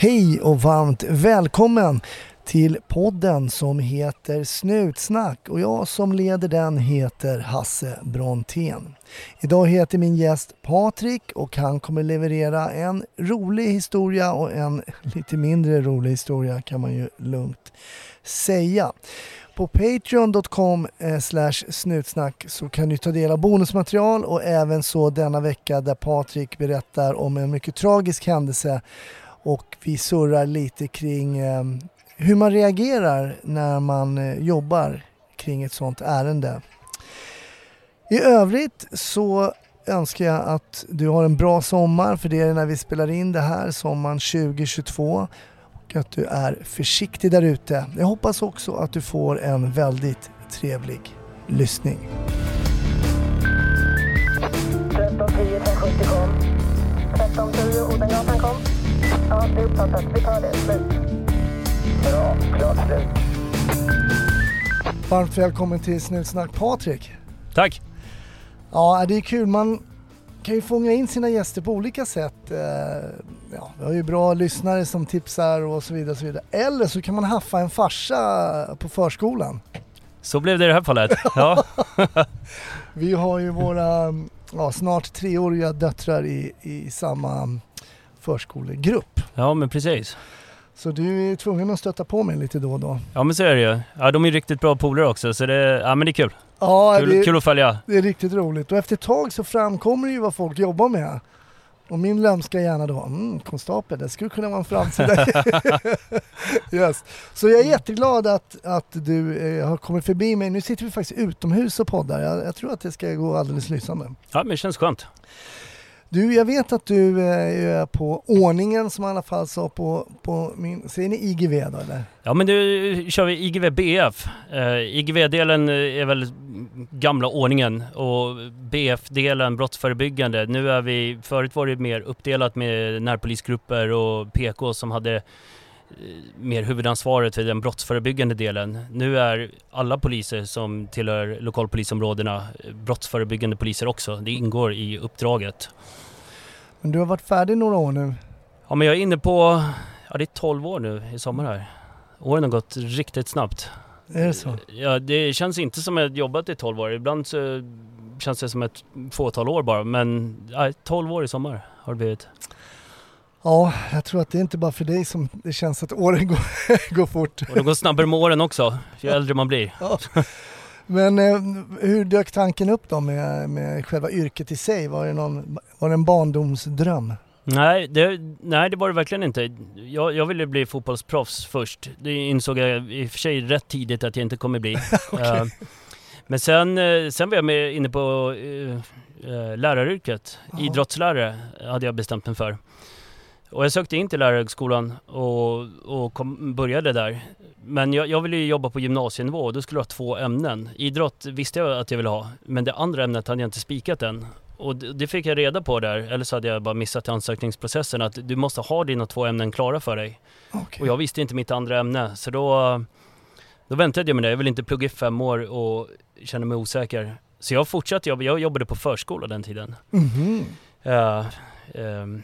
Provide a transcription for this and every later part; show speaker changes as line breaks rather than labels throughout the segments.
Hej och varmt välkommen till podden som heter Snutsnack och jag som leder den heter Hasse Brontén. Idag heter min gäst Patrik och han kommer leverera en rolig historia och en lite mindre rolig historia kan man ju lugnt säga. På patreon.com eh, snutsnack så kan du ta del av bonusmaterial och även så denna vecka där Patrik berättar om en mycket tragisk händelse och vi surrar lite kring eh, hur man reagerar när man eh, jobbar kring ett sådant ärende. I övrigt så önskar jag att du har en bra sommar för det är när vi spelar in det här, sommaren 2022 och att du är försiktig där ute. Jag hoppas också att du får en väldigt trevlig lyssning. 1310 kom. 1310 Odengatan. Ja, det är uppfattat. Vi tar det. Slut. Bra. Klart slut. Varmt välkommen till Snutsnack Patrik.
Tack.
Ja, det är kul. Man kan ju fånga in sina gäster på olika sätt. Eh, ja, vi har ju bra lyssnare som tipsar och så vidare. Och så vidare. Eller så kan man haffa en farsa på förskolan.
Så blev det i det här fallet. Ja.
vi har ju våra ja, snart treåriga döttrar i, i samma förskolegrupp.
Ja men precis.
Så du är tvungen att stötta på mig lite då och då.
Ja men så är det ju. Ja de är riktigt bra polare också så det, ja, men det är kul.
Ja,
kul,
det,
kul att följa.
Det är riktigt roligt och efter ett tag så framkommer ju vad folk jobbar med. Och min lömska hjärna då, mm, konstapel, det skulle kunna vara en framtida yes. Så jag är jätteglad att, att du eh, har kommit förbi mig. Nu sitter vi faktiskt utomhus och poddar. Jag, jag tror att det ska gå alldeles lysande.
Ja men det känns skönt.
Du, jag vet att du eh, är på ordningen som i alla fall sa på, på min... Säger ni IGV då eller?
Ja men nu kör vi IGV BF. Uh, eh, IGV-delen eh, är väl gamla ordningen och BF-delen brottsförebyggande. Nu är vi, förut var det mer uppdelat med närpolisgrupper och PK som hade mer huvudansvaret för den brottsförebyggande delen. Nu är alla poliser som tillhör lokalpolisområdena brottsförebyggande poliser också. Det ingår i uppdraget.
Men du har varit färdig några år nu?
Ja men jag är inne på, ja det är 12 år nu i sommar här. Åren har gått riktigt snabbt.
Är det så?
Ja det känns inte som att jag jobbat i 12 år. Ibland så känns det som ett fåtal år bara men ja, 12 år i sommar har det blivit.
Ja, jag tror att det är inte bara för dig som det känns att åren går, går fort.
Och det går snabbare med åren också, ju äldre man blir. Ja.
Men eh, hur dök tanken upp då med, med själva yrket i sig? Var det, någon, var det en barndomsdröm?
Nej det, nej, det var det verkligen inte. Jag, jag ville bli fotbollsproffs först. Det insåg jag i och för sig rätt tidigt att jag inte kommer bli. okay. uh, men sen, uh, sen var jag med inne på uh, läraryrket. Aha. Idrottslärare hade jag bestämt mig för. Och jag sökte in till lärarhögskolan och, och kom, började där. Men jag, jag ville ju jobba på gymnasienivå och då skulle jag ha två ämnen. Idrott visste jag att jag ville ha, men det andra ämnet hade jag inte spikat än. Och det fick jag reda på där, eller så hade jag bara missat ansökningsprocessen, att du måste ha dina två ämnen klara för dig. Okay. Och jag visste inte mitt andra ämne, så då, då väntade jag med det. Jag ville inte plugga i fem år och kände mig osäker. Så jag fortsatte jobba, jag jobbade på förskola den tiden. Mm -hmm. uh, um,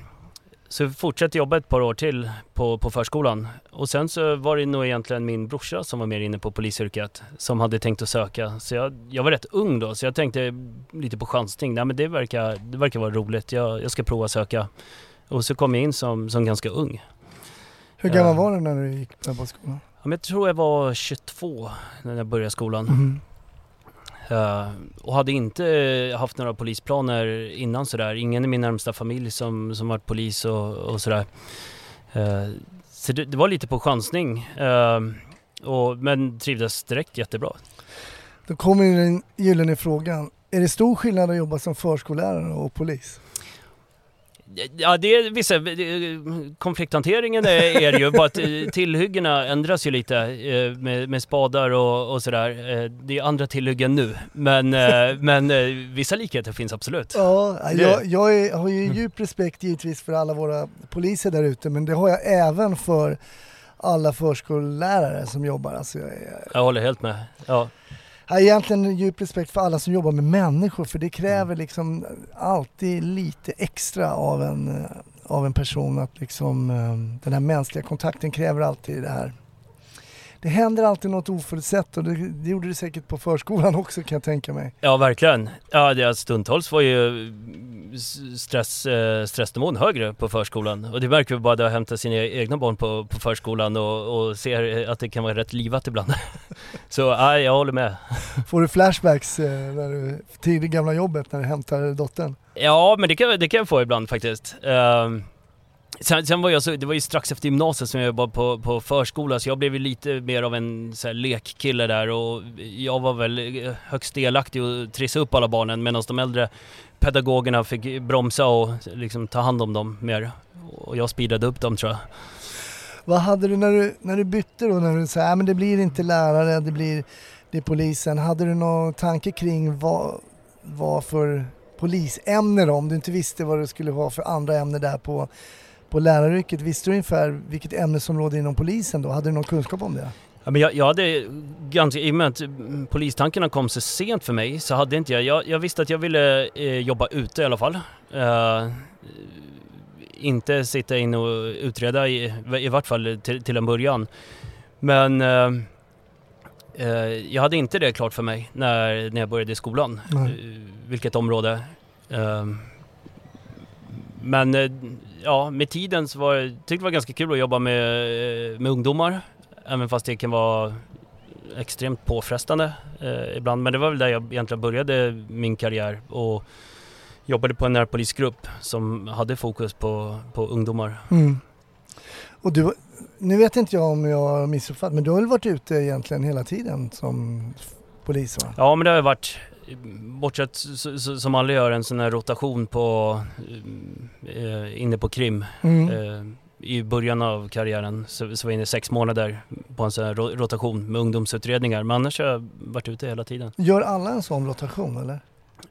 så jag fortsatte jobba ett par år till på, på förskolan. Och sen så var det nog egentligen min brorsa som var mer inne på polisyrket som hade tänkt att söka. Så jag, jag var rätt ung då så jag tänkte lite på chansning. Nej men det verkar, det verkar vara roligt. Jag, jag ska prova söka. Och så kom jag in som, som ganska ung.
Hur gammal var du när du gick på skolan?
Ja, jag tror jag var 22 när jag började skolan. Mm. Eh, och hade inte eh, haft några polisplaner innan sådär. Ingen i min närmsta familj som, som varit polis och, och sådär. Eh, så det, det, var lite på chansning. Och, men trivdes direkt jättebra.
Då kommer den gyllene frågan. Är det stor skillnad att jobba som förskollärare och polis?
Ja, det är vissa... Konflikthanteringen är det ju, bara att eh, tillhyggena ändras ju lite eh, med, med spadar och, och sådär. Eh, det är andra tillhyggen nu, men, men vissa likheter finns absolut.
Ja, jag, jag är, har ju djup respekt givetvis för alla våra poliser där ute, men det har jag även för alla förskollärare som jobbar. Alltså jag,
jag håller helt med. Ja.
Har egentligen djup respekt för alla som jobbar med människor för det kräver mm. liksom alltid lite extra av en, av en person att liksom eh, den här mänskliga kontakten kräver alltid det här. Det händer alltid något oförutsett och det, det gjorde det säkert på förskolan också kan jag tänka mig.
Ja, verkligen. Ja, det, stundtals var ju stress, eh, stressnivån högre på förskolan. Och det märker vi bara när jag hämtar sina egna barn på, på förskolan och, och ser att det kan vara rätt livat ibland. Så ja, jag håller med.
Får du flashbacks eh, när du, till det gamla jobbet när du hämtar dottern?
Ja, men det kan, det kan jag få ibland faktiskt. Uh, Sen, sen, var jag så, det var ju strax efter gymnasiet som jag jobbade på, på förskola så jag blev ju lite mer av en så här, lekkille där och jag var väl eh, högst delaktig och trissa upp alla barnen medan de äldre pedagogerna fick bromsa och liksom ta hand om dem mer. Och jag speedade upp dem tror jag.
Vad hade du när du, när du bytte då, när du sa äh, att det blir inte lärare, det blir det är polisen. Hade du någon tanke kring vad, vad för polisämne då, om du inte visste vad det skulle vara för andra ämnen där på på läraryrket, visste du ungefär vilket ämnesområde inom polisen då? Hade du någon kunskap om det?
Ja, men jag, jag hade ganska, i och med att polistankarna kom så sent för mig så hade inte jag, jag, jag visste att jag ville eh, jobba ute i alla fall. Uh, inte sitta in och utreda i, i vart fall till, till en början. Men uh, uh, jag hade inte det klart för mig när, när jag började i skolan. vilket område. men ja, med tiden så var det, tyckte det var ganska kul att jobba med, med ungdomar. Även fast det kan vara extremt påfrestande eh, ibland. Men det var väl där jag egentligen började min karriär och jobbade på en närpolisgrupp som hade fokus på, på ungdomar. Mm.
Och du, nu vet inte jag om jag har missuppfattat, men du har väl varit ute egentligen hela tiden som polis? Va?
Ja, men det har varit bortsett som alla gör en sån här rotation på eh, inne på krim. Mm. Eh, I början av karriären så, så var jag inne sex månader på en sån här rotation med ungdomsutredningar. Men annars har jag varit ute hela tiden.
Gör alla en sån rotation eller?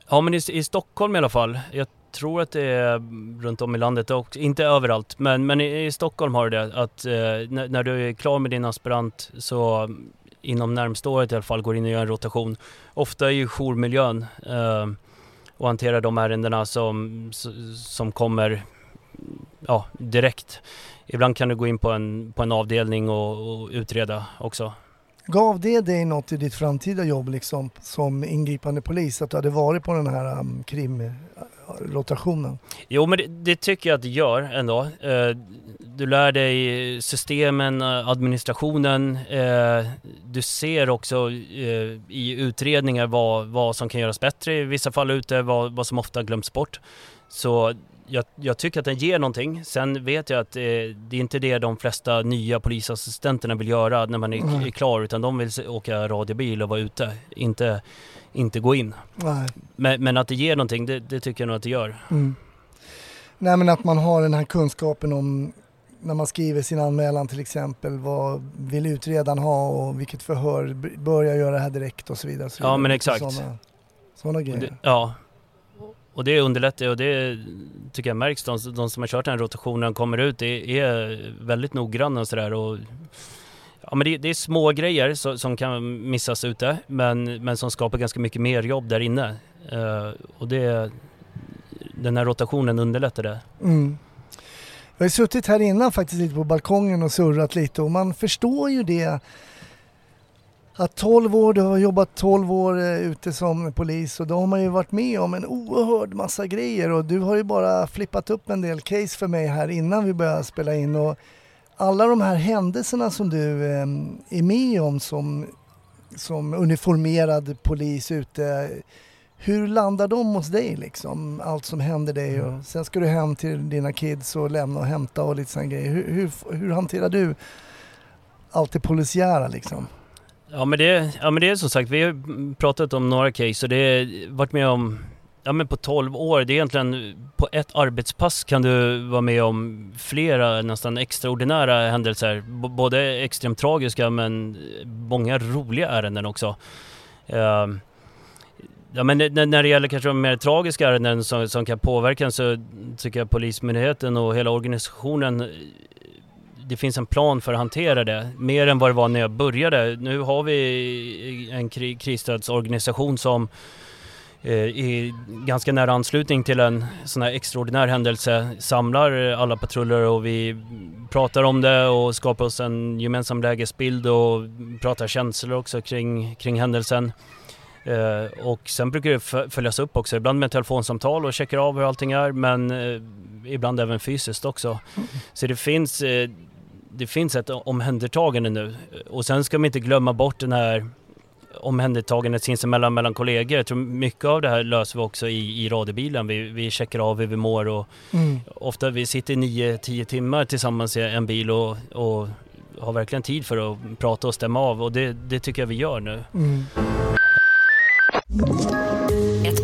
Ja men i, i Stockholm i alla fall. Jag tror att det är runt om i landet också, inte överallt. Men, men i, i Stockholm har du det att eh, när, när, du är klar med din aspirant så inom närmsta året i alla fall går in och gör en rotation. Ofta i jourmiljön eh, och hanterar de ärendena som, som kommer ja, direkt. Ibland kan du gå in på en, på en avdelning och, och utreda också.
Gav det dig något i ditt framtida jobb liksom, som ingripande polis, att du hade varit på den här um, krimrotationen?
Jo, men det, det, tycker jag att det gör ändå. Eh, du lär dig systemen, administrationen. Eh, du ser också eh, i utredningar vad, vad som kan göras bättre i vissa fall ute, vad, vad som ofta glöms bort. Så jag, jag, tycker att den ger någonting. Sen vet jag att eh, det är inte det de flesta nya polisassistenterna vill göra när man är, mm. är klar utan de vill åka radiobil och vara ute, inte, inte gå in. Men, men, att det ger någonting, det, det, tycker jag nog att det gör. Mm.
Nej men att man har den här kunskapen om när man skriver sin anmälan till exempel, vad vill utredaren ha och vilket förhör bör jag göra det här direkt och så vidare. Så
ja men exakt.
Sådana, sådana grejer.
Det, ja, och det underlättar och det tycker jag märks. De, de som har kört den rotationen kommer ut, det är väldigt noggranna och sådär. Ja, men det, det, är små grejer så, som kan missas ute, men, men som skapar ganska mycket mer jobb där inne. Uh, och det, den här rotationen underlättar det. Mm.
Jag har suttit här innan faktiskt lite på balkongen och surrat lite och man förstår ju det att 12 år, du har jobbat 12 år eh, ute som polis och då har man ju varit med om en oerhörd massa grejer och du har ju bara flippat upp en del case för mig här innan vi började spela in och alla de här händelserna som du eh, är med om som, som uniformerad polis ute hur landar de hos dig liksom? Allt som händer dig och mm. sen ska du hem till dina kids och lämna och hämta och lite sådana grejer. Hur, hur, hur hanterar du allt det polisiära liksom?
Ja men, det, ja men det är som sagt, vi har pratat om några case och det har varit med om Ja men på 12 år, det är egentligen på ett arbetspass kan du vara med om flera nästan extraordinära händelser. B både extremt tragiska men eh, många roliga ärenden också. Uh, Ja men när det gäller kanske de mer tragiska ärenden som, som kan påverka så tycker jag Polismyndigheten och hela organisationen det finns en plan för att hantera det, mer än vad det var när jag började. Nu har vi en krisstödsorganisation som Eh, i ganska nära anslutning till en sån här extraordinär händelse samlar alla patruller och vi pratar om det och skapar oss en gemensam lägesbild och pratar känslor också kring, kring händelsen. Eh, och sen brukar det följas upp också, ibland med telefonsamtal och checkar av hur allting är men eh, ibland även fysiskt också. Mm. Så det finns, eh, det finns ett omhändertagande nu och sen ska man inte glömma bort den här omhändertagandet sinsemellan mellan kollegor. Jag tror mycket av det här löser vi också i, i radiobilen. Vi, vi checkar av hur vi mår och mm. ofta vi sitter 9-10 timmar tillsammans i en bil och, och har verkligen tid för att prata och stämma av och det, det tycker jag vi gör nu. Mm.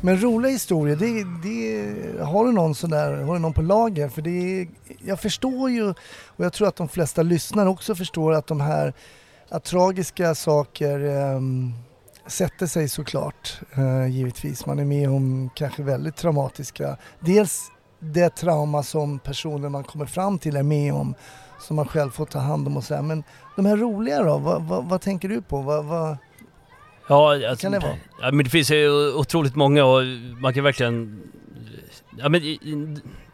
Men roliga historier, det, det, har du någon sådär, har du någon på lager? För det, jag förstår ju, och jag tror att de flesta lyssnare också förstår att de här att tragiska saker um, sätter sig såklart, uh, givetvis. Man är med om kanske väldigt traumatiska, dels det trauma som personen man kommer fram till är med om, som man själv får ta hand om och sådär. Men de här roliga då, vad, vad, vad tänker du på? Vad, vad,
ja, alltså, kan det vara? Ja, men det finns ju otroligt många och man kan verkligen... Ja, men,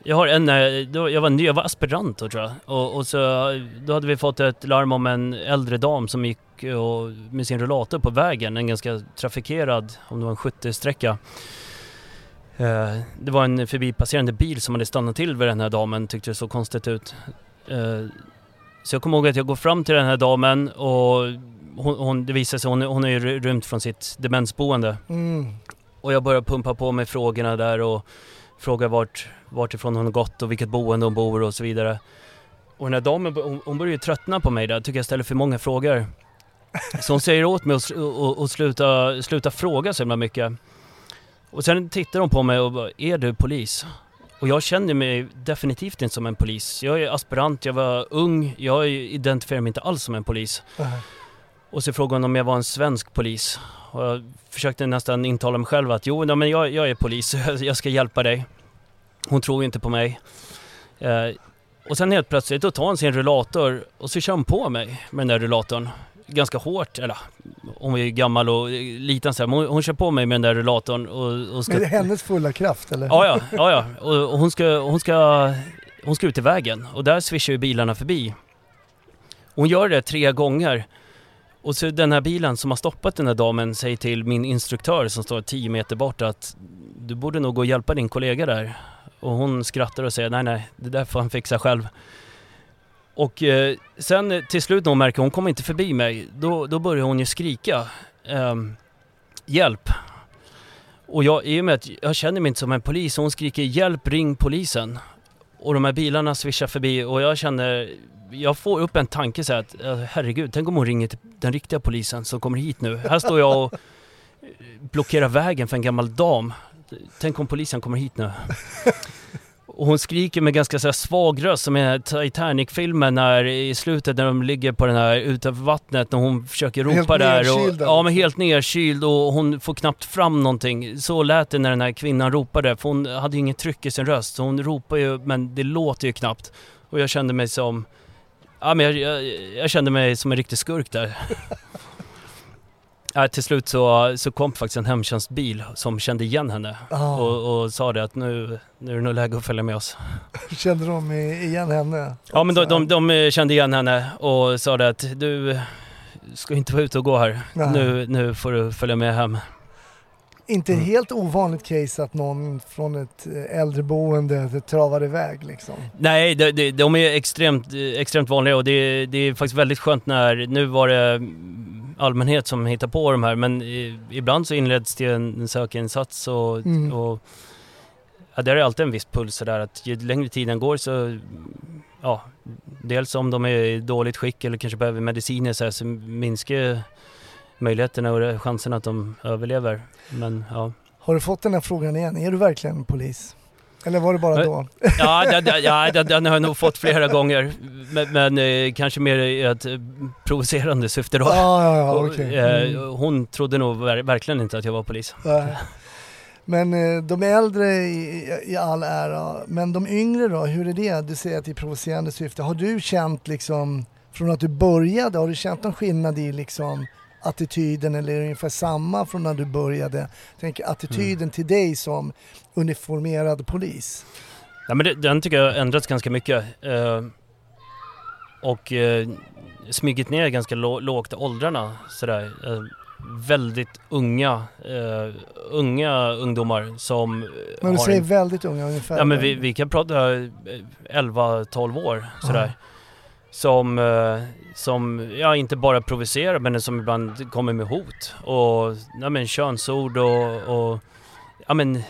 jag har en, då, jag var ny, jag var aspirant då tror jag. Och, och, så, då hade vi fått ett larm om en äldre dam som gick och, med sin rullator på vägen, en ganska trafikerad, om det var en 70-sträcka. Eh, det var en förbipasserande bil som hade stannat till vid den här damen, tyckte det såg konstigt ut. Eh, så jag kommer ihåg att jag går fram till den här damen och hon, hon, det visar sig, hon, hon har ju rymt från sitt demensboende. Mm. Och jag börjar pumpa på med frågorna där och frågar vart, vart ifrån hon har gått och vilket boende hon bor och så vidare. Och den här damen, hon, hon börjar ju tröttna på mig där, tycker jag ställer för många frågor. Så hon säger åt mig att och, och sluta, sluta fråga så himla mycket. Och sen tittar hon på mig och bara, är du polis? Och jag känner mig definitivt inte som en polis. Jag är aspirant, jag var ung, jag identifierar mig inte alls som en polis. Uh -huh. Och så frågade hon om jag var en svensk polis. Och jag försökte nästan intala mig själv att jo, men jag, jag är polis, jag ska hjälpa dig. Hon tror inte på mig. Eh, och sen helt plötsligt då tar hon sin rullator och så kör hon på mig med den där rullatorn. Ganska hårt, eller hon var ju gammal och liten så här, men hon, hon kör på mig med den där rullatorn och, och
ska... Med hennes fulla kraft eller?
Ja, ja, ja, ja. Och, och hon, ska, hon, ska, hon ska ut i vägen och där svischar ju bilarna förbi. Hon gör det tre gånger och så den här bilen som har stoppat den här damen säger till min instruktör som står 10 meter bort att du borde nog gå och hjälpa din kollega där. Och hon skrattar och säger nej nej, det där får han fixa själv. Och eh, sen till slut när hon märker att hon kommer inte förbi mig, då, då börjar hon ju skrika eh, hjälp. Och jag, i och med att jag känner mig inte som en polis, hon skriker hjälp, ring polisen. Och de här bilarna svischar förbi och jag känner, jag får upp en tanke så här att eh, herregud, tänk om hon ringer till den riktiga polisen som kommer hit nu. Här står jag och blockerar vägen för en gammal dam. Tänk om polisen kommer hit nu. Och hon skriker med ganska så svag röst som i Titanic-filmen när i slutet när de ligger på den här utanför vattnet när hon försöker ropa helt där. Och, ja men helt nerkyld och hon får knappt fram någonting. Så lät det när den här kvinnan ropade för hon hade ju inget tryck i sin röst. Så hon ropar ju men det låter ju knappt. Och jag kände mig som Ja, men jag, jag, jag kände mig som en riktig skurk där. Ja, till slut så, så kom faktiskt en hemtjänstbil som kände igen henne oh. och, och, sa det att nu, nu är det nog läge att följa med oss.
Kände de igen henne?
Ja men de, de, de, kände igen henne och sa det att du ska inte vara ute och gå här. Nu, nu får du följa med hem
inte mm. helt ovanligt case att någon från ett eh, äldreboende travar iväg liksom.
Nej, de, de, de är extremt, extremt vanliga och det, det, är faktiskt väldigt skönt när, nu var det allmänhet som hittar på de här men ibland så inleds det en sökinsats och, mm. och ja, där är alltid en viss puls sådär att ju längre tiden går så ja, dels om de är i dåligt skick eller kanske behöver mediciner så, här, så minskar möjligheterna och chansen att de överlever. Men ja.
Har du fått den här frågan igen? Är du verkligen polis? Eller var det bara då?
Ja, den, den, ja den, den har jag nog fått flera gånger. Men, men eh, kanske mer i ett eh, provocerande syfte då.
Ja, ja, ja,
Och,
okej.
eh,
Mm.
Hon trodde nog ver- verkligen inte att jag var polis.
Nej. Men eh, de äldre i, i all ära, men de yngre då, hur är det? Du säger att det är provocerande syfte. Har du känt liksom, från att du började, har du känt någon skillnad i liksom attityden eller är det ungefär samma från när du började? Tänk attityden till dig som uniformerad polis.
Ja, men det, den tycker jag har ändrats ganska mycket. Eh, och eh, smygit ner ganska lå, lågt i åldrarna sådär. Eh, väldigt unga, eh, unga ungdomar som eh,
Men du säger
en,
väldigt unga ungefär.
Ja men vi, vi kan prata eh, 11-12 år sådär. Som, eh, som, ja inte bara provocerar men som ibland kommer med hot och, ja men könsord och, och ja men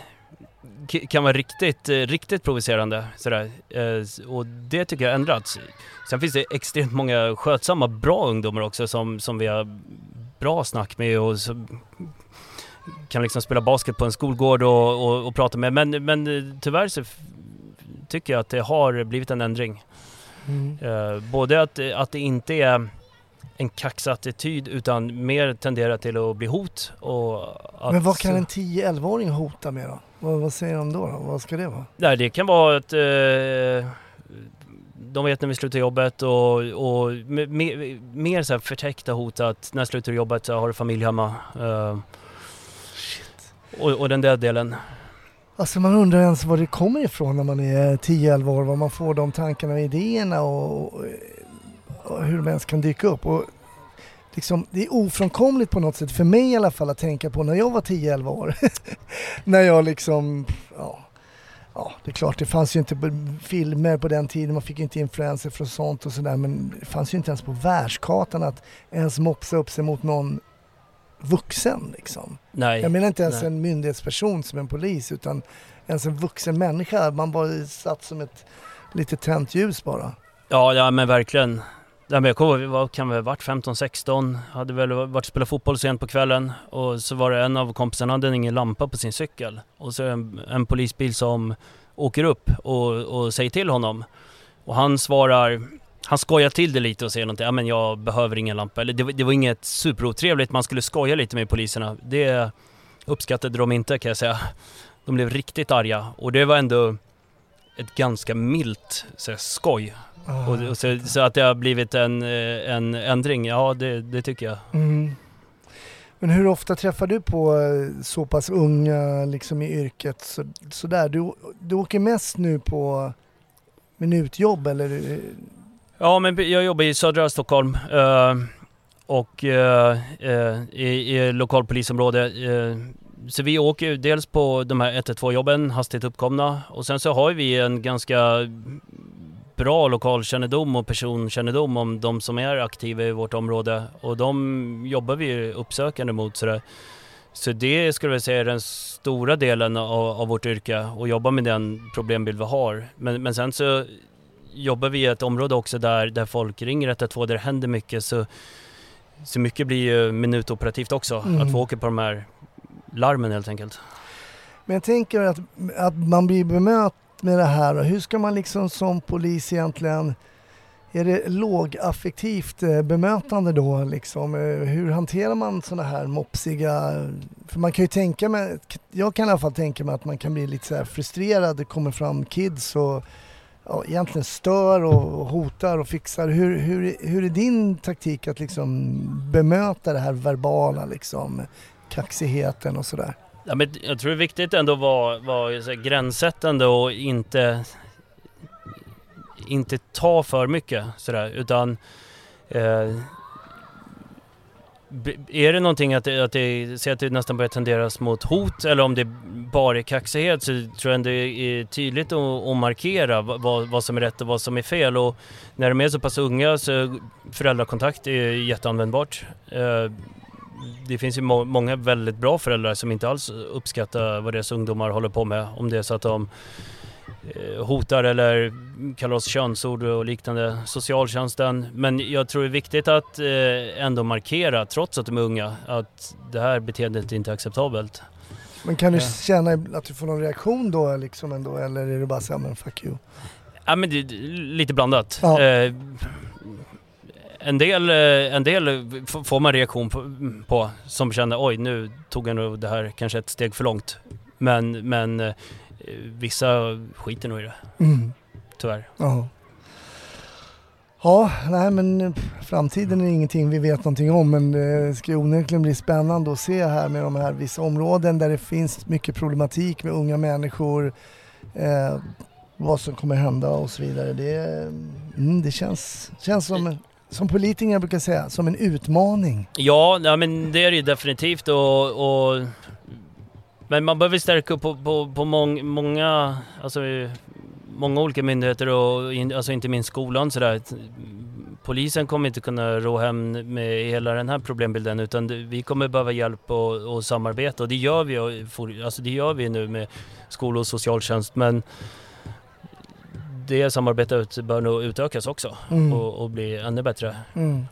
kan vara riktigt, eh, riktigt provocerande sådär. Eh, och det tycker jag har ändrats. Sen finns det extremt många skötsamma, bra ungdomar också som, som vi har bra snack med och som kan liksom spela basket på en skolgård och, och, och prata med. Men, men tyvärr så tycker jag att det har blivit en ändring.
Mm.
Eh, både att, att det inte är en kaxattityd utan mer tenderar till att bli hot. Och att,
Men vad kan en 10-11-åring hota med då? Vad, vad säger de då, då? Vad ska det vara?
Nej, det kan vara att eh, de vet när vi slutar jobbet och, och me, me, mer så här förtäckta hot att när slutar du jobbet så har du familj hemma. Eh, och, och den där delen.
Alltså man undrar ens var det kommer ifrån när man är 10-11 år, var man får de tankarna och idéerna och, och, hur de ens kan dyka upp. Och liksom, det är ofrånkomligt på något sätt, för mig i alla fall, att tänka på när jag var 10-11 år. när jag liksom, ja, ja, det är klart det fanns ju inte filmer på den tiden, man fick ju inte influenser från sånt och sådär, men det fanns ju inte ens på världskartan att ens mopsa upp sig mot någon vuxen liksom.
Nej.
Jag menar inte ens
nej.
en myndighetsperson som en polis utan ens en vuxen människa. Man bara satt som ett litet tänt ljus bara.
Ja, ja men verkligen. Ja, men jag kommer ihåg, vad kan vi ha varit 15-16, hade väl varit och spelat fotboll sent på kvällen och så var det en av kompisarna hade ingen lampa på sin cykel och så är det en, en polisbil som åker upp och, och säger till honom och han svarar han skojar till det lite och säger någonting, ja men jag behöver ingen lampa. Eller det, var- det var inget superotrevligt, man skulle skoja lite med poliserna. Det uppskattade de inte kan jag säga. De blev riktigt arga och det var ändå ett ganska milt så skoj.
Ah.
Och, och så, så att det har blivit en, eh, en ändring, ja det, det tycker jag.
Mm. Men hur ofta träffar du på eh, så pass unga liksom i yrket? Så, sådär. Du, du åker mest nu på minutjobb eller?
Ja men jag jobbar i södra Stockholm eh, och eh, eh, i, i lokalpolisområde. Så vi åker ju dels på de här 112 jobben, hastigt uppkomna och sen så har vi en ganska bra lokalkännedom och personkännedom om de som är aktiva i vårt område och de jobbar vi ju uppsökande mot sådär. Så det skulle jag säga är den stora delen av, av vårt yrke och jobba med den problembild vi har. Men, men sen så jobbar vi i ett område också där, där folk ringer 112, där det händer mycket så, så mycket blir ju minutoperativt också.
Mm.
Att få åka på de här larmen helt enkelt.
Men jag tänker att, att man blir bemött med det här. och Hur ska man liksom som polis egentligen är det lågaffektivt eh, bemötande då liksom? Eh, Hur hanterar man sådana här mopsiga... För man kan ju tänka mig, jag kan i alla fall tänka mig att man kan bli lite så här frustrerad. Det kommer fram kids och ja, egentligen stör och hotar och fixar. Hur, hur, hur är din taktik att liksom bemöta det här verbala liksom? Kaxigheten och sådär.
Ja, men jag tror det är viktigt ändå att vara, vara gränssättande och inte, inte ta för mycket sådär utan eh, är det någonting att det, att det, ser att det nästan börjar tenderas mot hot eller om det bara är kaxighet så tror jag ändå det är tydligt att, att markera vad- vad, som är rätt och vad som är fel och när de är så pass unga så föräldrakontakt är jätteanvändbart. Eh, det finns ju må- många väldigt bra föräldrar som inte alls uppskattar vad deras ungdomar håller på med. Om det är så att de hotar eller kallar oss könsord och liknande. Socialtjänsten. Men jag tror det är viktigt att eh, ändå markera, trots att de är unga, att det här beteendet inte är acceptabelt.
Men kan du känna att du får någon reaktion då liksom ändå eller är det bara såhär, men fuck you?
Ja men det är lite blandat.
Ja.
Eh, en del, eh, en del får man reaktion på, på som känner oj nu tog jag nog det här kanske ett steg för långt. Men, men eh, vissa skiter nog i det,
Mm.
tyvärr.
Ja. Ja, nej men eh, framtiden är ingenting vi vet någonting om men det ska onekligen bli spännande att se här med de här vissa områden där det finns mycket problematik med unga människor. Eh, vad som kommer hända och så vidare. Det, mm, det känns, känns som, som politiker brukar säga, som en utmaning.
Ja, ja men det är det ju definitivt och, och men man behöver stärka upp på, på, på mång, många, alltså många olika myndigheter och in, alltså inte minst skolan sådär. Polisen kommer inte kunna rå hem med hela den här problembilden utan vi kommer behöva hjälp och, och samarbete och det gör vi, alltså det gör vi nu med skola och socialtjänst men det samarbetet bör nog utökas också
Mm.
och, och bli ännu bättre.
Mm.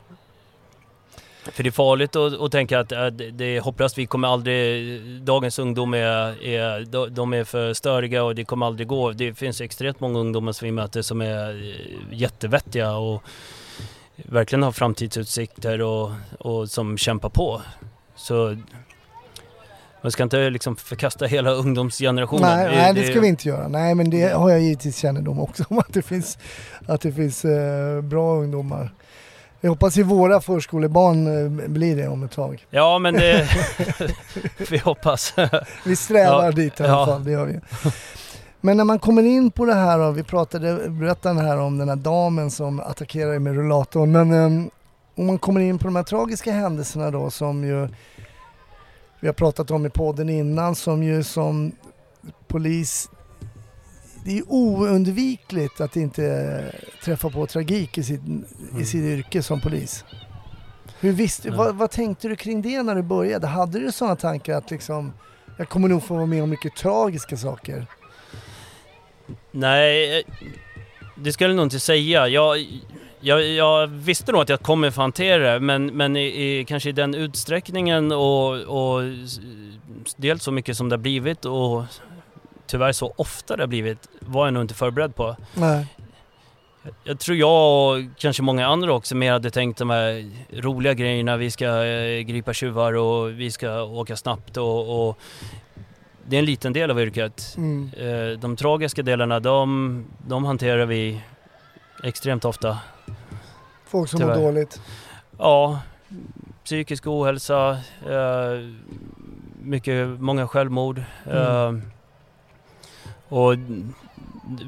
För det är farligt att, att tänka att äh, det det är hopplöst, vi kommer aldrig, dagens ungdom är, är, de- är för störiga och det kommer aldrig gå. Det finns extremt många ungdomar som vi möter som är eh, jättevettiga och verkligen har framtidsutsikter och, och som kämpar på. Så man ska inte liksom förkasta hela ungdomsgenerationen.
Nej, nej, det ska vi inte göra. Nej, men det har jag givetvis kännedom också om att det finns, att det finns eh, bra ungdomar. Jag hoppas ju våra förskolebarn eh, blir det om ett tag.
Ja, men det... vi hoppas.
Vi strävar
Ja,
dit i alla
ja.
fall, det gör vi. Men när man kommer in på det här då, vi pratade, berättade här om den här damen som attackerade med rullatorn, men um, om man kommer in på de här tragiska händelserna då som ju vi har pratat om i podden innan, som ju som polis, det är oundvikligt att inte träffa på tragik i sitt, i sitt yrke som polis. Hur visste,
Ja.
vad, vad tänkte du kring det när du började? Hade du sådana tankar att liksom, jag kommer nog få vara med om mycket tragiska saker?
Nej, eh, det skulle jag nog inte säga. Jag, jag, jag visste nog att jag kommer få hantera det, men, men i, i, kanske i den utsträckningen och, och dels så mycket som det har blivit och tyvärr så ofta det har blivit var jag nog inte förberedd på.
Nej.
Jag tror jag och kanske många andra också mer hade tänkt de här roliga grejerna. Vi ska eh, gripa tjuvar och vi ska åka snabbt och, och det är en liten del av yrket.
Mm.
Eh, De tragiska delarna, de, de hanterar vi extremt ofta.
Folk som
Tyvärr.
mår dåligt.
Ja, psykisk ohälsa, eh, mycket, många självmord. Eh, och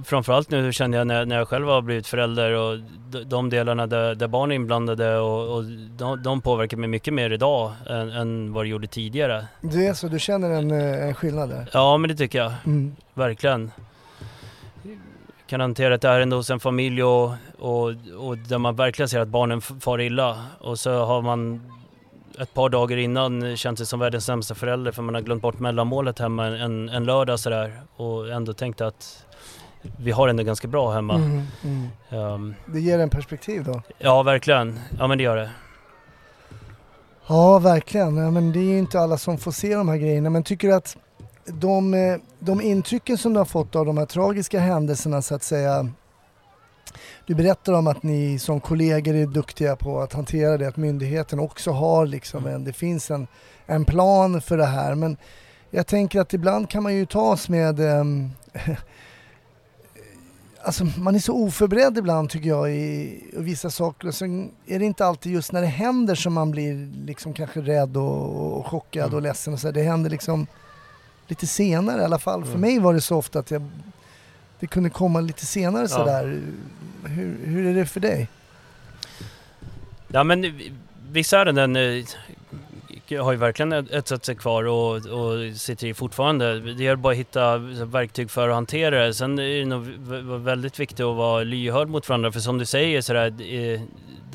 framförallt nu känner jag när, när jag själv har blivit förälder och de, de delarna där, där barn är inblandade och, och de, de påverkar mig mycket mer idag än, än vad det gjorde tidigare.
Det är så, du känner en, eh, en skillnad där?
Ja, men det tycker jag.
Mm.
Verkligen. Kan hantera ett ärende hos en familj och, och, och där man verkligen ser att barnen far illa och så har man ett par dagar innan känt sig som världens sämsta förälder för man har glömt bort mellanmålet hemma en, en lördag sådär och ändå tänkt att vi har ändå ganska bra hemma.
Mm. Mm.
Ehm,
Det ger en perspektiv då?
ja, verkligen. Ja, men det gör det.
Ja, verkligen. Ja, men det är ju inte alla som får se de här grejerna. Men tycker du att de, eh, de intrycken som du har fått av de här tragiska händelserna så att säga. Du berättar om att ni som kollegor är duktiga på att hantera det, att myndigheten också har liksom en, det finns en, en plan för det här. Men jag tänker att ibland kan man ju tas med ehm, Alltså man är så oförberedd ibland tycker jag i, vissa saker och sen är det inte alltid just när det händer som man blir liksom kanske rädd och, och chockad
Mm.
och ledsen och så. Det händer liksom lite senare i alla fall. För
Mm.
mig var det så ofta att jag, det kunde komma lite senare
Ja.
sådär. Hur, hur är det för dig?
Ja men vi- vissa ärenden eh, har ju verkligen etsat sig kvar och, och sitter i fortfarande. Det är bara att hitta verktyg för att hantera det. Sen är det nog väldigt viktigt att vara lyhörd mot varandra för som du säger sådär, eh,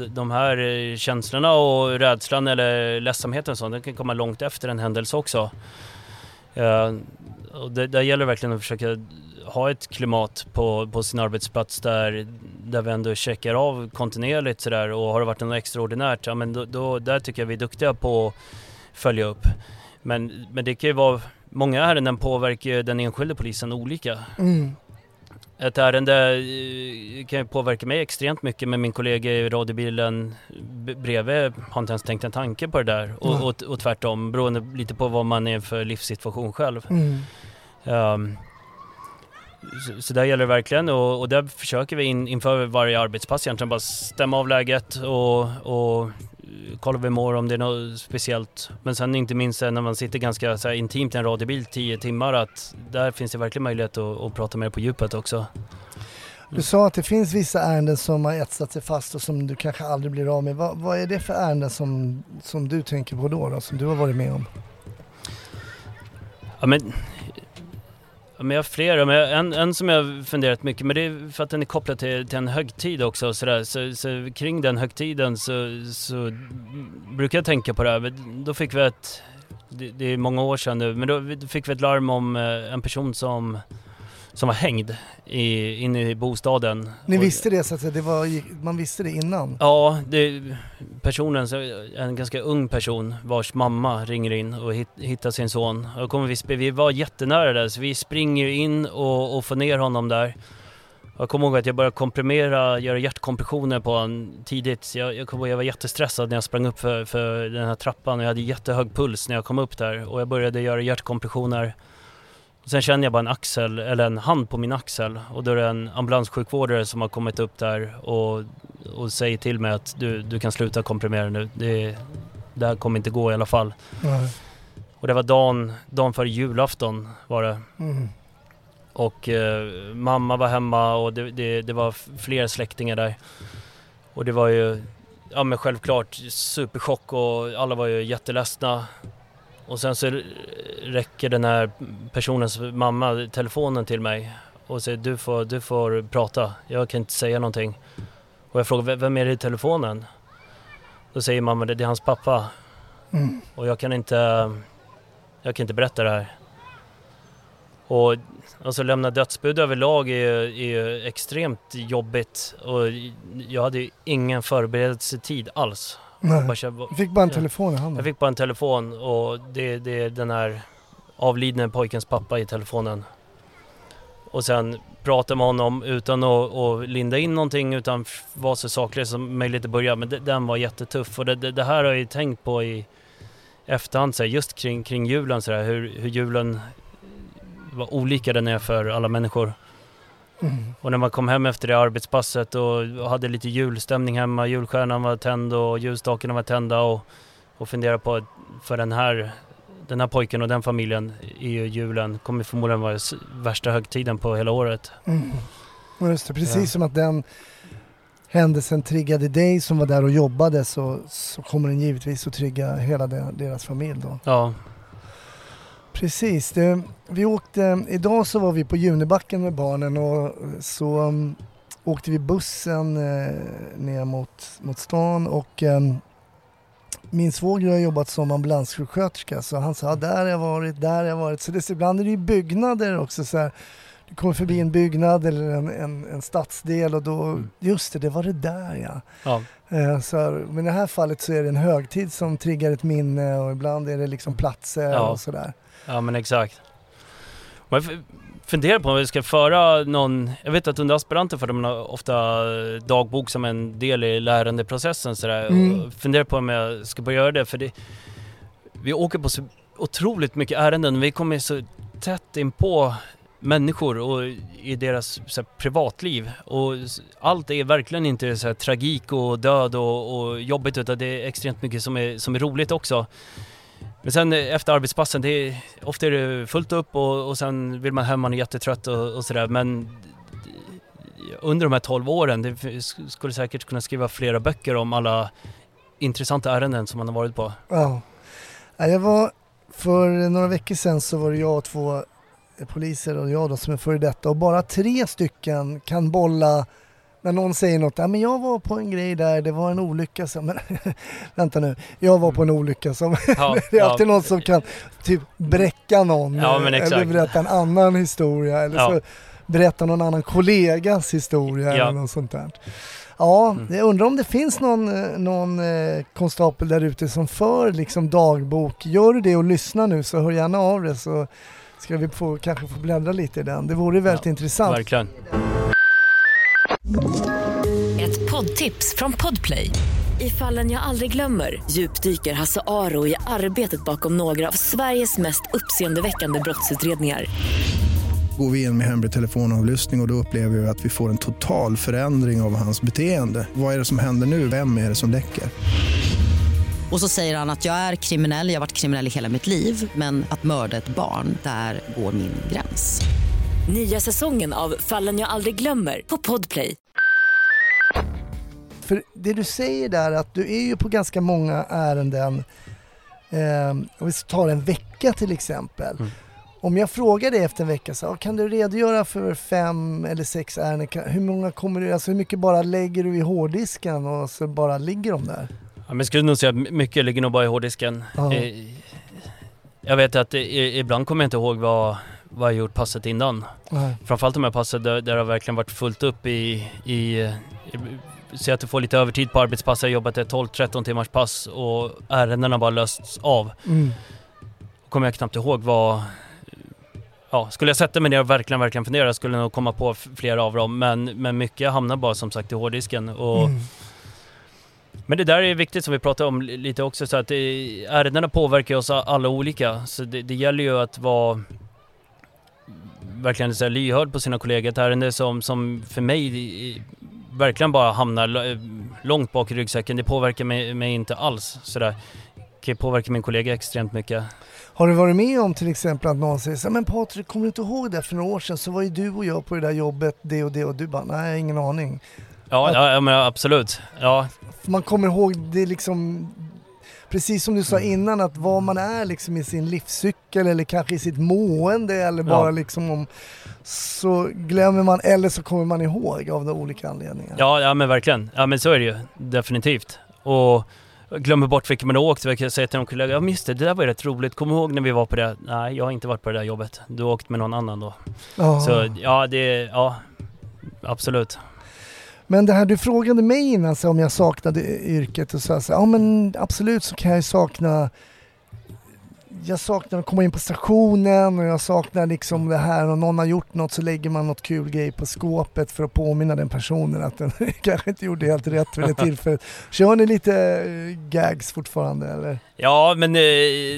de- här eh, känslorna och rädslan eller ledsamheten och sånt, den kan komma långt efter en händelse också. Och det, där gäller verkligen att försöka ha ett klimat på, på sin arbetsplats där, där vi ändå checkar av kontinuerligt sådär och har det varit något extraordinärt, ja men då, då, där tycker jag vi är duktiga på att följa upp. Men, men det kan ju vara många ärenden påverkar ju den enskilde polisen olika.
Mm.
Ett ärende eh, kan ju påverka mig extremt mycket men min kollega i radiobilen bredvid har inte ens tänkt en tanke på det där. Och,
Nej.
och, och tvärtom, beroende lite på vad man är för livssituation själv.
Mm.
Ehm, så, så där gäller det verkligen och, och där försöker vi in, inför varje arbetspass egentligen bara stämma av läget och, och kolla vi mår om det är något speciellt. Men sen inte minst när man sitter ganska så här, intimt i en radiobil 10 timmar att där finns det verkligen möjlighet att, att prata mer på djupet också.
Du sa att det finns vissa ärenden som har etsat sig fast och som du kanske aldrig blir av med. Vad, vad är det för ärenden som, som du tänker på då, då, som du har varit med om?
Ja, men, ja, men jag har flera, men en, en som jag har funderat mycket men det är för att den är kopplad till, till en högtid också. Så, där. Så, så kring den högtiden så, så brukar jag tänka på det här. Men Då fick vi ett, det, det är många år sedan nu, men då, fick vi ett larm om eh, en person som, som var hängd i, inne i bostaden.
Ni visste det så att säga, det var, man visste det innan?
Ja, det, personen, en ganska ung person vars mamma ringer in och hit, hittar sin son. Och kommer vi, vi var jättenära där så vi springer in och, och får ner honom där. Jag kommer ihåg att jag började komprimera, göra hjärtkompressioner på honom tidigt. Jag, jag kommer ihåg att jag var jättestressad när jag sprang upp för, för den här trappan och jag hade jättehög puls när jag kom upp där. Och jag började göra hjärtkompressioner. Och sen känner jag bara en axel, eller en hand på min axel. Och då är det en ambulanssjukvårdare som har kommit upp där och och säger till mig att du, du kan sluta komprimera nu. Det, det här kommer inte gå i alla fall.
Nej.
Och det var dagen, dagen före julafton var det.
Mm.
Och eh, mamma var hemma och det, det, det var fler släktingar där. Och det var ju, ja men självklart superchock och alla var ju jätteledsna. Och sen så räcker den här personens mamma telefonen till mig och säger du får, du får prata, jag kan inte säga någonting. Och jag frågar "V- vem är det i telefonen? Då säger mamma det är hans pappa
Mm.
och jag kan inte, jag kan inte berätta det här. Och alltså lämna dödsbud överlag är, är extremt jobbigt och jag hade ju ingen förberedelsetid alls.
Nej. Du fick bara en telefon i handen?
Jag fick bara en telefon och det, det är den här avlidne pojkens pappa i telefonen. Och sen prata med honom utan att, att linda in någonting utan vara så saklig som möjligt i början. Men det, den var jättetuff och det, det, det här har jag ju tänkt på i efterhand, så här, just kring, kring julen, så här, hur, hur julen vad olika den är för alla människor.
Mm.
Och när man kom hem efter det arbetspasset och hade lite julstämning hemma, julstjärnan var tänd och ljusstakarna var tända och, och funderade på att för den här, den här pojken och den familjen är ju julen kommer förmodligen vara värsta högtiden på hela året.
Mm. Just det, precis
Ja.
som att den händelsen triggade dig som var där och jobbade så, så kommer den givetvis att trigga hela de, deras familj då.
Ja,
Precis. Det, vi åkte, idag så var vi på Junibacken med barnen och så um, åkte vi bussen uh, ner mot, mot stan och um, min svåger har jobbat som ambulanssjuksköterska så han sa där har jag varit, där har jag varit. Så det, ibland är det ju byggnader också så här. Du kommer förbi en byggnad eller en, en, en stadsdel och då, just det, det var det där ja.
ja,
Eh, Så, här, men i det här fallet så är det en högtid som triggar ett minne och ibland är det liksom platser
Ja.
och sådär.
ja men exakt. Man funderar på om vi ska föra någon, jag vet att under aspiranter för de ofta dagbok som en del i lärandeprocessen sådär.
Mm.
Funderar på om jag ska börja göra det för det, vi åker på så otroligt mycket ärenden, vi kommer så tätt in på människor och i deras så här, privatliv och allt är verkligen inte så här, tragik och död och, och jobbigt utan det är extremt mycket som är, som är roligt också. Men sen eh, efter arbetspassen, det är, ofta är det fullt upp och, och sen vill man hem, man är jättetrött och, och sådär men under de här 12 åren, det skulle säkert kunna skriva flera böcker om alla intressanta ärenden som man har varit på.
Ja. Ja, Jag var, för några veckor sedan så var det jag och två poliser och jag då som är före detta och bara tre stycken kan bolla när någon säger något, ja men jag var på en grej där, det var en olycka som, men vänta nu, jag var på en olycka som,
Ja,
det är
ja.
alltid någon som kan typ bräcka någon
Ja,
eller berätta en annan historia eller
Ja.
så berätta någon annan kollegas historia
Ja.
eller något sånt där. Ja,
Mm.
jag undrar om det finns någon, eh, någon eh, konstapel där ute som för liksom dagbok. Gör du det och lyssnar nu så hör gärna av dig så ska vi få, kanske få bläddra lite i den. Det vore väldigt
Ja,
intressant.
Verkligen.
Ett poddtips från Podplay. I fallen jag aldrig glömmer djupdyker Hasse Aro i arbetet bakom några av Sveriges mest uppseendeväckande brottsutredningar.
Går vi in med hemlig telefonavlyssning och, och då upplever vi att vi får en total förändring av hans beteende. Vad är det som händer nu? Vem är det som läcker?
Och så säger han att jag är kriminell, jag har varit kriminell i hela mitt liv men att mörda ett barn, där går min gräns.
Nya säsongen av Fallen jag aldrig glömmer på Podplay.
För det du säger där att du är ju på ganska många ärenden. Eh, om vi tar en vecka till exempel.
Mm.
Om jag frågar dig efter en vecka, så, ah, kan du redogöra för fem eller sex ärenden? Hur många kommer du, alltså hur mycket bara lägger du i hårddisken och så bara ligger de där?
Ja, men jag skulle nog säga att mycket ligger nog bara i hårddisken.
Ja.
Eh, Jag vet att ibland kommer jag inte ihåg vad, vad jag gjort passet innan.
Nej.
Framförallt de här passen där, där det har verkligen varit fullt upp i, i, i Se att du får lite övertid på arbetspasset, jag har jobbat ett 12-13 timmars pass och ärendena bara lösts av.
Mm.
Kommer jag knappt ihåg vad... Ja, skulle jag sätta mig ner och verkligen, verkligen fundera skulle jag nog komma på flera av dem. Men, men mycket hamnar bara som sagt i hårddisken. Och,
Mm.
Men det där är viktigt som vi pratade om lite också, så att det, ärendena påverkar oss alla olika. Så det, det gäller ju att vara verkligen så här lyhörd på sina kollegor. Ett ärende som, som för mig verkligen bara hamnar långt bak i ryggsäcken, det påverkar mig, mig inte alls. Sådär. kan ju påverka min kollega extremt mycket.
Har du varit med om till exempel att någon säger så men Patrik kommer du inte ihåg det för några år sedan så var ju du och jag på det där jobbet det och det och du bara nej jag har ingen aning.
Ja, ja, ja men absolut. Ja,
man kommer ihåg det liksom Precis som du sa innan att vad man är liksom i sin livscykel eller kanske i sitt mående eller bara
Ja.
liksom om så glömmer man eller så kommer man ihåg av de olika anledningarna.
ja, ja men verkligen. Ja men så är det ju. Definitivt. Och glömmer bort vilken man har åkt. Jag kan säga till någon kollega, ja just det, det där var ju rätt roligt. Kommer ihåg när vi var på det? Nej, jag har inte varit på det där jobbet. Du har åkt med någon annan då.
Ja.
Så ja, det, ja, absolut.
Men det här du frågade mig innan så om jag saknade yrket och så här, så ja men absolut så kan jag ju sakna jag saknar att komma in på stationen och jag saknar liksom det här och någon har gjort något så lägger man något kul grej på skåpet för att påminna den personen att den kanske inte gjorde helt rätt vid det tillfället. Kör ni lite eh, gags fortfarande eller?
Ja, men eh,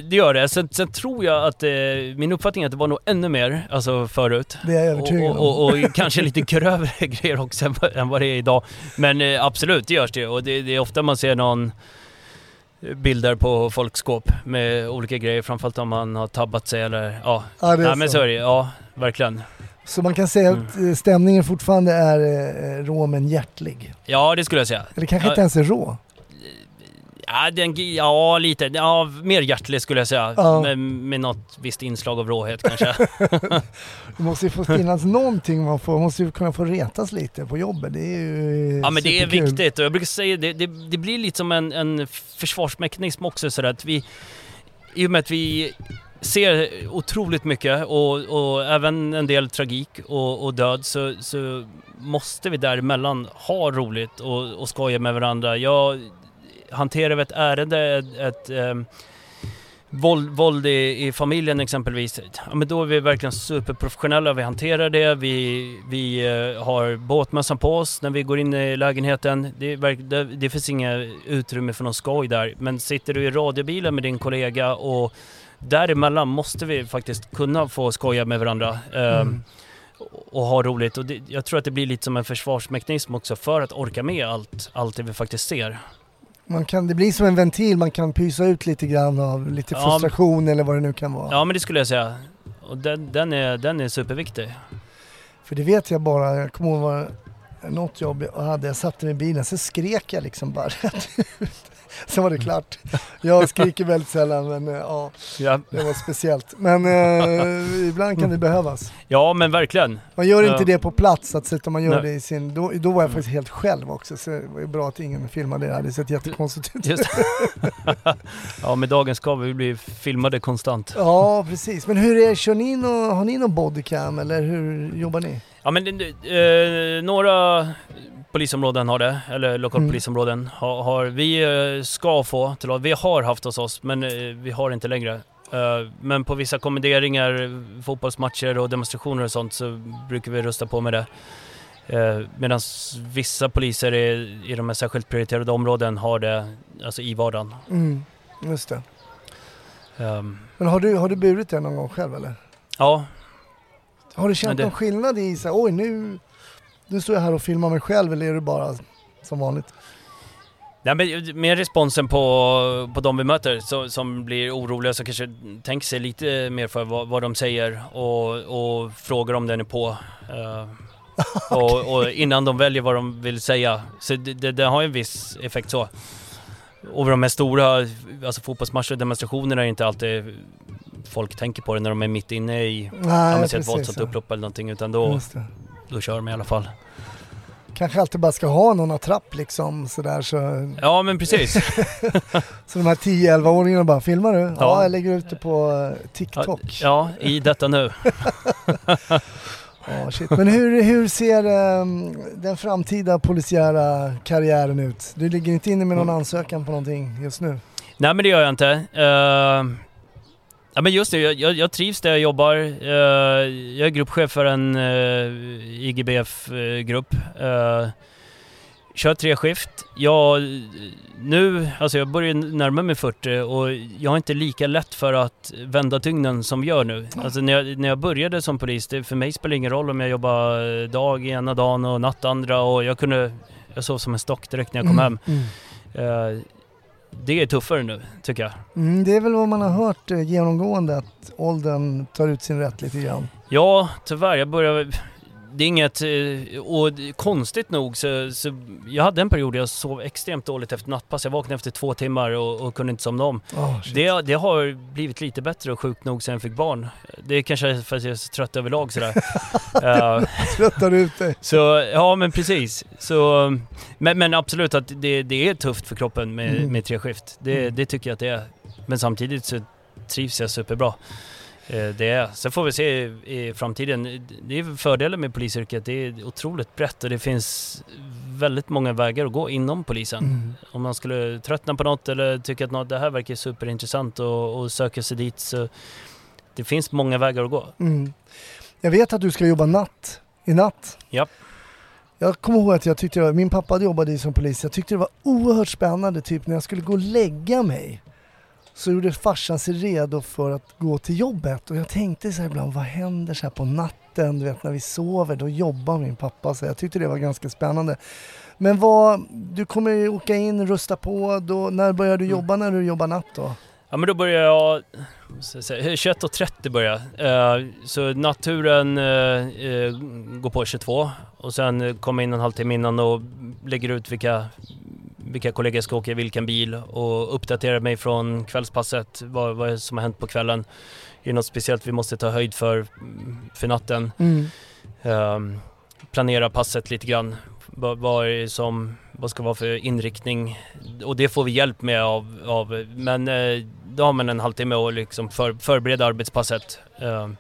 det gör det. Sen, sen tror jag att eh, min uppfattning är att det var nog ännu mer, alltså förut.
Det är jag övertygad
och,
om.
och, och, och kanske lite grövre grejer också än, vad- än vad det är idag. Men eh, absolut, det görs det. Och det, det är ofta man ser någon bilder på folkskåp med olika grejer, framförallt om man har tabbat sig eller ja.
Ja,
ja men
så.
är det ja, verkligen.
Så man kan säga
Mm.
att eh, stämningen fortfarande är eh, rå men hjärtlig.
Ja, det skulle jag säga.
Eller kanske
Ja.
inte ens är rå.
Ja, den, ja lite. Ja, mer hjärtlig skulle jag säga.
Ja.
Med, med något visst inslag av råhet kanske.
Det måste ju få finnas någonting man får, man måste ju kunna få retas lite på jobbet. Det är ju
Ja men det är viktigt och jag brukar säga det, det, det blir lite som en, en försvarsmekanism också sådär att vi, i och med att vi ser otroligt mycket och, och även en del tragik och, och död så, så måste vi däremellan ha roligt och, och skoja med varandra. Jag hanterar ett ärende, ett, ett ehm, Våld, våld i, i familjen exempelvis, ja, men då är vi verkligen superprofessionella. Vi hanterar det, vi, vi eh, har båtmössan på oss när vi går in i lägenheten. Det, det, det finns inga utrymme för någon skoj där. Men sitter du i radiobilen med din kollega och däremellan måste vi faktiskt kunna få skoja med varandra. eh,
Mm.
Och ha roligt. Och det, jag tror att det blir lite som en försvarsmekanism också för att orka med allt, allt det vi faktiskt ser.
Man kan, det blir som en ventil, man kan pysa ut lite grann av lite
Ja.
frustration eller vad det nu kan vara.
Ja men det skulle jag säga. Och den, den, är, den är superviktig.
För det vet jag bara, jag kommer ihåg något jobb jag hade, jag satte mig i bilen, så skrek jag liksom bara rätt ut. Sen var det klart. Jag skriker väldigt sällan men eh, ja,
Ja,
det var speciellt. Men eh, ibland kan det behövas.
ja men verkligen.
Man gör inte det på plats, att sätta man gör
Nej.
det i sin... Då, då var jag faktiskt helt själv också, så det var ju bra att ingen filmade det. Det hade sett jättekonstigt ut.
Ja med dagens ska vi bli filmade konstant.
Ja, precis. Men hur är kör ni nå, har ni någon bodycam eller hur jobbar ni?
Ja men eh, några polisområden har det, eller lokalpolisområden har, har vi eh, ska få till Vi har haft hos oss, men eh, vi har inte längre. Eh, Men på vissa kommenderingar, fotbollsmatcher och demonstrationer och sånt så brukar vi rusta på med det. Medan vissa poliser i, i de här särskilt prioriterade områden har det alltså i vardagen.
Mm, just det.
Ehm,
Men har du, har du burit det någon gång själv eller?
Ja,
Har du känt
det-
någon skillnad i så här, oj nu, nu står jag här och filmar mig själv eller är det bara som vanligt?
Nej, men mer responsen på, på de vi möter så, som blir oroliga så kanske tänker sig lite mer för vad, vad de säger och, och frågar om den är på. eh, och, och innan de väljer vad de vill säga. Så det, det, det har ju en viss effekt så. Och de här stora alltså fotbollsmatcher och demonstrationerna är inte alltid folk tänker på det när de är mitt inne i
Nej, precis.
våldsamt upplopp eller någonting utan då. Då kör de i alla fall.
Kanske alltid bara ska ha någon attrapp liksom sådär så,
Ja men precis.
så de här 10-11-åringarna bara, filmar du? Ja.
Ja.
jag lägger ut det på eh, TikTok.
Ja, i detta nu.
Ja, shit. Men hur, hur ser ehm, den framtida polisiära karriären ut? Du ligger inte inne med någon ansökan på någonting just nu?
Nej men det gör jag inte. Uh, ja men just det, jag, jag, trivs där jag jobbar. Eh, jag är gruppchef för en uh, IGBF-grupp. Uh, kör tre skift. Jag, nu, alltså jag börjar närma mig 40 och jag har inte lika lätt för att vända dygnen som jag gör nu. Alltså när jag, när jag började som polis, det, för mig spelar det ingen roll om jag jobbar dag ena dagen och natt andra och jag kunde, jag sov som en stock direkt när jag kom hem.
Mm.
Eh, det är tuffare nu, tycker jag.
Mm, det är väl vad man har hört eh, genomgående att åldern tar ut sin rätt lite grann.
Ja, tyvärr. Jag börjar... Det är inget... eh, Och konstigt nog så, så... Jag hade en period där jag sov extremt dåligt efter nattpass. Jag vaknade efter två timmar och, och kunde inte somna om.
Oh.
Det, det har blivit lite bättre och sjukt nog sen jag fick barn. Det är kanske för att jag är så trött överlag sådär. Eh,
Tröttar ut dig.
så, ja men precis. Så, men, men absolut att det, det är tufft för kroppen med,
Mm.
med tre skift. Det,
Mm.
det tycker jag att det är. Men samtidigt så trivs jag superbra. Eh, Det är. Sen får vi se i, framtiden. Det är fördelen med polisyrket. Det är otroligt brett och det finns väldigt många vägar att gå inom polisen.
Mm.
Om man skulle tröttna på något eller tycka att något, det här verkar superintressant och, och söka sig dit så det finns många vägar att gå.
Mm. Jag vet att du ska jobba natt, i natt.
Japp.
Jag kommer ihåg att jag tyckte, min pappa jobbade som polis, jag tyckte det var oerhört spännande typ när jag skulle gå och lägga mig. Så gjorde farsan sig redo för att gå till jobbet och jag tänkte så här ibland, vad händer så här på natten? Du vet när vi sover, då jobbar min pappa. Så jag tyckte det var ganska spännande. Men vad, du kommer ju åka in, rusta på, då, när börjar du
Mm.
jobba när du jobbar natt då?
Ja men då börjar jag, vad ska jag säga, 21.30 börjar jag. Eh, Så natturen eh, eh, går på 22 och sen kommer jag in en halvtimme innan och lägger ut vilka, vilka kollegor ska åka i vilken bil och uppdaterar mig från kvällspasset, vad, vad som har hänt på kvällen. Är det något speciellt vi måste ta höjd för, för natten?
Mm.
Ehm, planera passet lite grann. Vad, vad, är som, vad ska vara för inriktning? Och det får vi hjälp med av, av men eh, då har man en halvtimme att liksom för, förbereda arbetspasset. Ehm,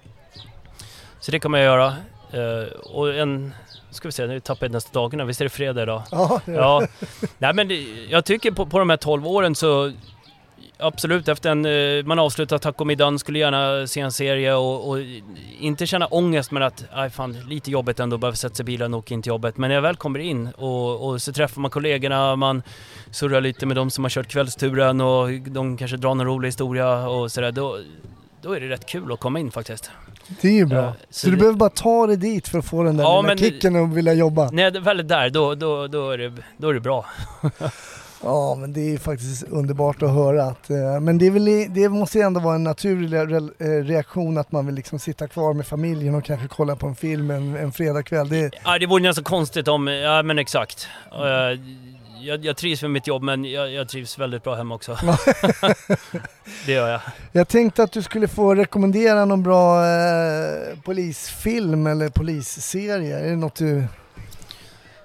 så det kan man göra. Eh, och en, ska vi se, nu tappar jag nästa dagarna, visst är det fredag idag?
Ja, det-
Ja, nej men det, jag tycker på, på de här 12 åren så Absolut, efter en, eh, man avslutar tacomiddagen, skulle gärna se en serie och, och inte känna ångest men att, aj fan, lite jobbigt ändå, behöver sätta sig i bilen och åka in till jobbet. Men när jag väl kommer in och, och så träffar man kollegorna, man surrar lite med de som har kört kvällsturen och de kanske drar någon rolig historia och sådär, då, då är det rätt kul att komma in faktiskt.
Det är ju bra.
Ja,
så,
så
du
det-
behöver bara ta dig dit för att få den där
Ja,
lilla kicken och vilja jobba.
När jag väl är där, då, då, då, är det, då är det bra.
Ja, men det är faktiskt underbart att höra. Att, eh, men det, väl, det måste ju ändå vara en naturlig re- eh, reaktion att man vill liksom sitta kvar med familjen och kanske kolla på en film en, en fredagkväll. Det,
Ja, det vore nästan konstigt om, ja men exakt. Eh, Jag, jag trivs med mitt jobb men jag, jag trivs väldigt bra hemma också. det gör jag.
jag tänkte att du skulle få rekommendera någon bra eh, polisfilm eller polisserie. Är det något du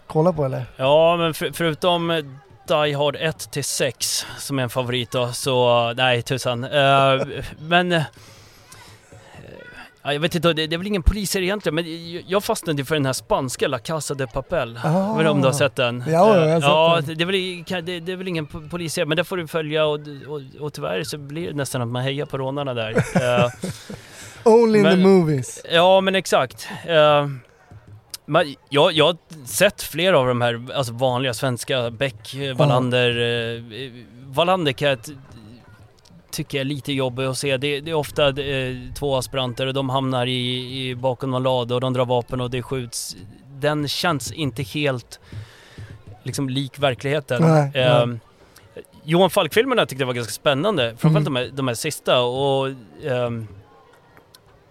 kollar på eller?
Ja, men för, förutom Die Hard 1 till 6 som är en favorit då, så nej tusan. Eh, men Ja, jag vet inte, det, det är väl ingen poliser egentligen, men jag fastnade för den här spanska La Casa de Papel.
Ah.
Jag vet inte om du har sett den?
Ja, jag har
Eh,
sett
ja,
den.
Det, är väl, det, det är väl ingen po- polisserie, men det får du följa och, och, och tyvärr så blir det nästan att man hejar på rånarna där. Eh,
Only in the
Men-
movies.
ja, men exakt. Uh, men jag, jag har sett flera av de här alltså vanliga svenska, Beck, Wallander. eh, Wallander kan jag t- tycka är lite jobbig att se. Det, det är ofta eh, två aspiranter och de hamnar i, i bakom någon lada och de drar vapen och det skjuts. Den känns inte helt liksom lik verkligheten.
Nej, nej.
Ehm, Johan Falk-filmerna tyckte jag var ganska spännande, framförallt
Mm.
de, här, de här sista och ehm,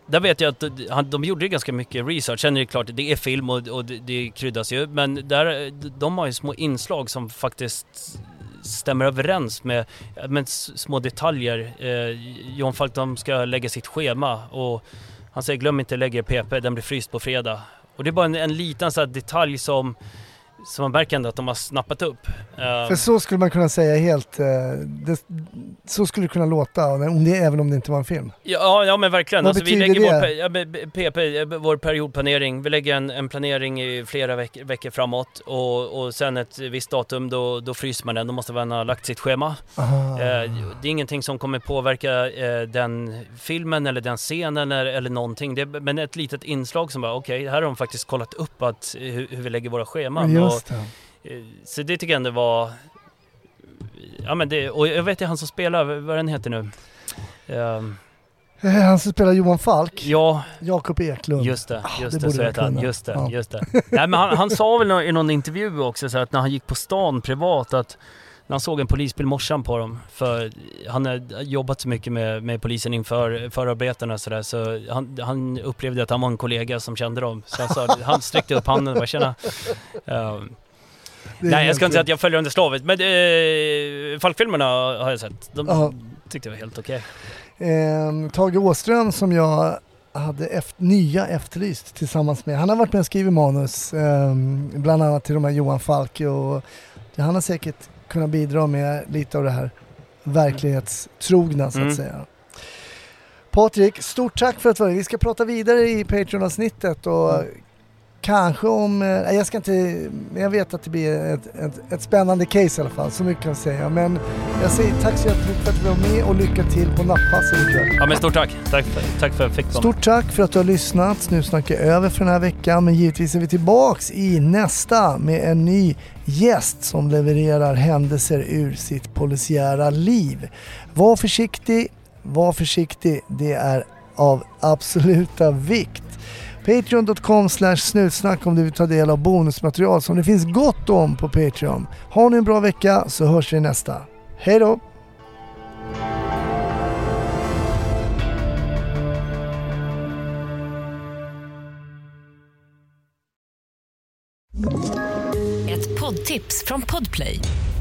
där vet jag att han, de gjorde ganska mycket research. Sen är det klart, det är film och, och det, det kryddas ju. Men där, de har ju små inslag som faktiskt stämmer överens med, med små detaljer. Eh, John Falk, de ska lägga sitt schema och han säger glöm inte lägga er PP, den blir fryst på fredag. Och det är bara en, en liten så här detalj som, som man märker ändå att de har snappat upp. Eh,
För så skulle man kunna säga helt, eh, det, så skulle det kunna låta om det, även om det inte var en film.
Ja, ja men verkligen.
Vad
Alltså, vi
betyder
lägger
det?
Vår, PP, vår periodplanering, vi lägger en, en planering i flera veck, veckor framåt och, och sen ett visst datum då, då fryser man den, då måste man ha lagt sitt schema.
Aha.
Eh, det är ingenting som kommer påverka den filmen eller den scenen eller, eller någonting. Det, men ett litet inslag som bara, okej, här har de faktiskt kollat upp att, hur, hur vi lägger våra scheman. Och,
Just det.
eh, så det tycker jag ändå var... Ja men det, och jag vet ju han som spelar, vad den heter nu?
Eh, Han som spelar Johan Falk,
ja,
Jakob Eklund.
Just det,
Ah,
just
det
det,
borde
så heter han. Just det,
Ja.
just det. Nej, men han, han sa väl i någon intervju också så att när han gick på stan privat att när han såg en polisbil morsan på dem, för han har jobbat så mycket med, med polisen inför förarbetena så där, så han, han upplevde att han var en kollega som kände dem. Så han, sa, han sträckte upp handen och bara tjena.
Är
nej, jag ska inte säga att jag följer under slavet, men uh, Falkfilmerna har jag sett. De
Ja.
tyckte jag var helt okej.
Eh, Tage Åström som jag hade eft- nya efterlyst tillsammans med. Han har varit med och skrivit manus, eh, bland annat till de här Johan Falk och han har säkert kunnat bidra med lite av det här verklighetstrogna så att
Mm.
säga. Patrik, stort tack för att du var. Vi ska prata vidare i Patreon-avsnittet och
Mm.
Kanske om, eh, jag ska inte, jag vet att det blir ett, ett, ett spännande case i alla fall, så mycket kan jag säga. Men jag säger tack så jättemycket för att du var med och lycka till på nattpasset ikväll.
Ja men stort tack. Tack för, tack för att jag fick med.
Stort tack för att du har lyssnat. Snusnack är över för den här veckan men givetvis är vi tillbaks i nästa med en ny gäst som levererar händelser ur sitt polisiära liv. Var försiktig, var försiktig. Det är av absoluta vikt. Patreon.com slash snutsnack om du vill ta del av bonusmaterial som det finns gott om på Patreon. Ha nu en bra vecka så hörs vi nästa. Hej då!
Ett poddtips från Podplay.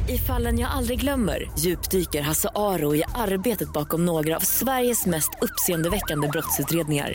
I fallen jag aldrig glömmer djupdyker Hasse Aro i arbetet bakom några av Sveriges mest uppseendeväckande brottsutredningar.